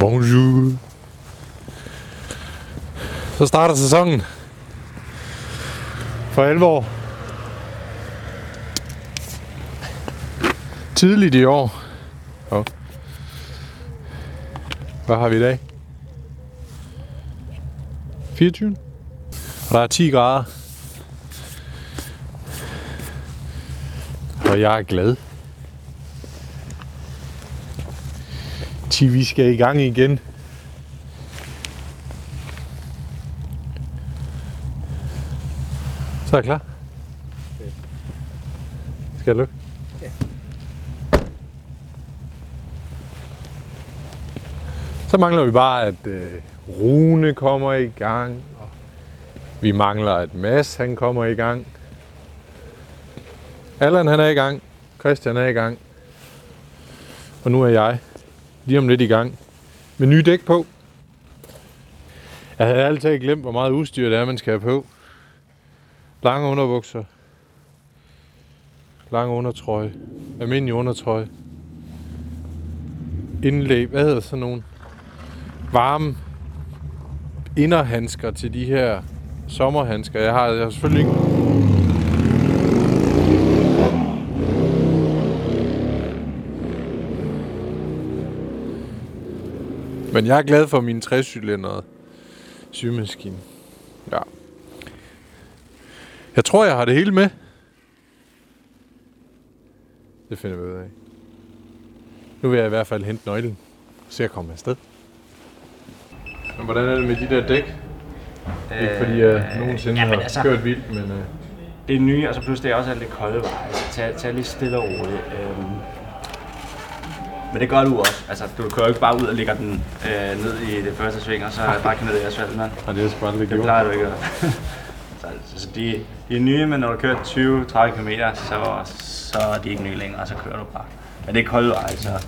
Bonjour. Så starter sæsonen. For alvor. Tidligt i år. Oh. Hvad har vi i dag? 24. Og der er 10 grader. Og jeg er glad. Til vi skal i gang igen. Så er jeg klar. Skal jeg lukke? Så mangler vi bare, at øh, Rune kommer i gang. Og vi mangler, at Mads han kommer i gang. Allan han er i gang. Christian er i gang. Og nu er jeg lige om lidt i gang med nye dæk på. Jeg havde altid glemt, hvor meget udstyr det er, man skal have på. Lange underbukser. Lange undertrøje. Almindelig undertrøje. Indlæb. Hvad hedder sådan nogle? Varme inderhandsker til de her sommerhandsker. Jeg har, jeg har selvfølgelig ikke Men jeg er glad for min 60-cylindrede symaskine. Ja. Jeg tror, jeg har det hele med. Det finder vi ud af. Nu vil jeg i hvert fald hente nøglen, så jeg kommer afsted. Men hvordan er det med de der dæk? Øh, ikke fordi jeg nogensinde jamen har altså- kørt vildt, men... Øh, Det er nye, og så pludselig er også alt det kolde veje. Så tag, tag lige stille og roligt. Øhm. Men det gør du også. Altså, du kører jo ikke bare ud og lægger den øh, ned i det første sving, og så bare knædet i asfalten. mand. har det er sgu aldrig Det plejer du ikke at så, så de, de er nye, men når du kører 20-30 km, så, så er de ikke nye længere, og så kører du bare. Men det er kolde veje, så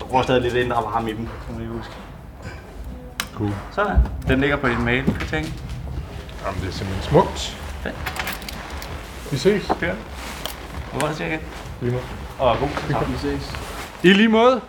du bruger stadig lidt indre varme i dem, kan man lige huske. Cool. Sådan. Den ligger på din mail, kan tænke. Jamen, det er simpelthen smukt. Fedt. Vi ses. Kør. Hvor var det cirka? Lige måde. Og god. Vi ses. I lige måde.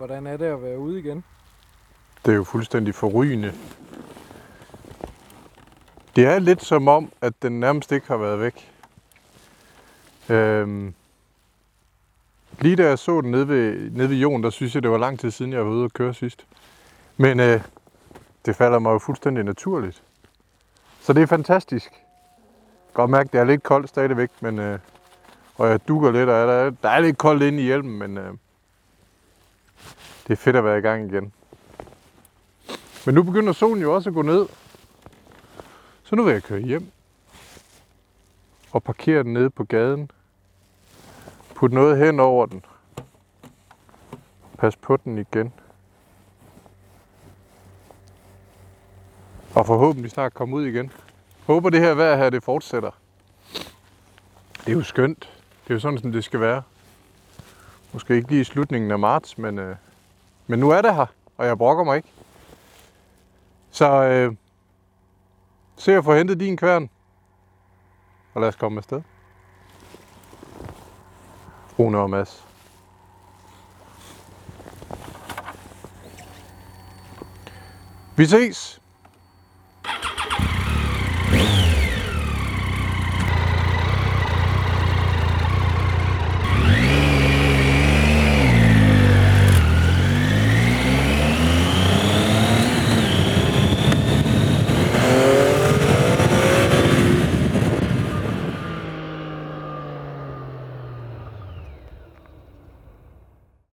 Hvordan er det at være ude igen? Det er jo fuldstændig forrygende. Det er lidt som om, at den nærmest ikke har været væk. Øhm, lige da jeg så den nede ved, nede ved Jon, der synes jeg, det var lang tid siden, jeg var ude og køre sidst. Men øh, det falder mig jo fuldstændig naturligt. Så det er fantastisk. Godt mærke, det er lidt koldt stadigvæk, men, øh, og jeg dukker lidt, og der er, der er lidt koldt inde i hjelmen, men øh, det er fedt at være i gang igen. Men nu begynder solen jo også at gå ned. Så nu vil jeg køre hjem. Og parkere den nede på gaden. Put noget hen over den. Pas på den igen. Og forhåbentlig snart komme ud igen. Håber det her vejr her, det fortsætter. Det er jo skønt. Det er jo sådan, som det skal være. Måske ikke lige i slutningen af marts, men, øh, men nu er det her, og jeg brokker mig ikke. Så øh, se at få hentet din kværn. Og lad os komme afsted. Rune og Mads. Vi ses!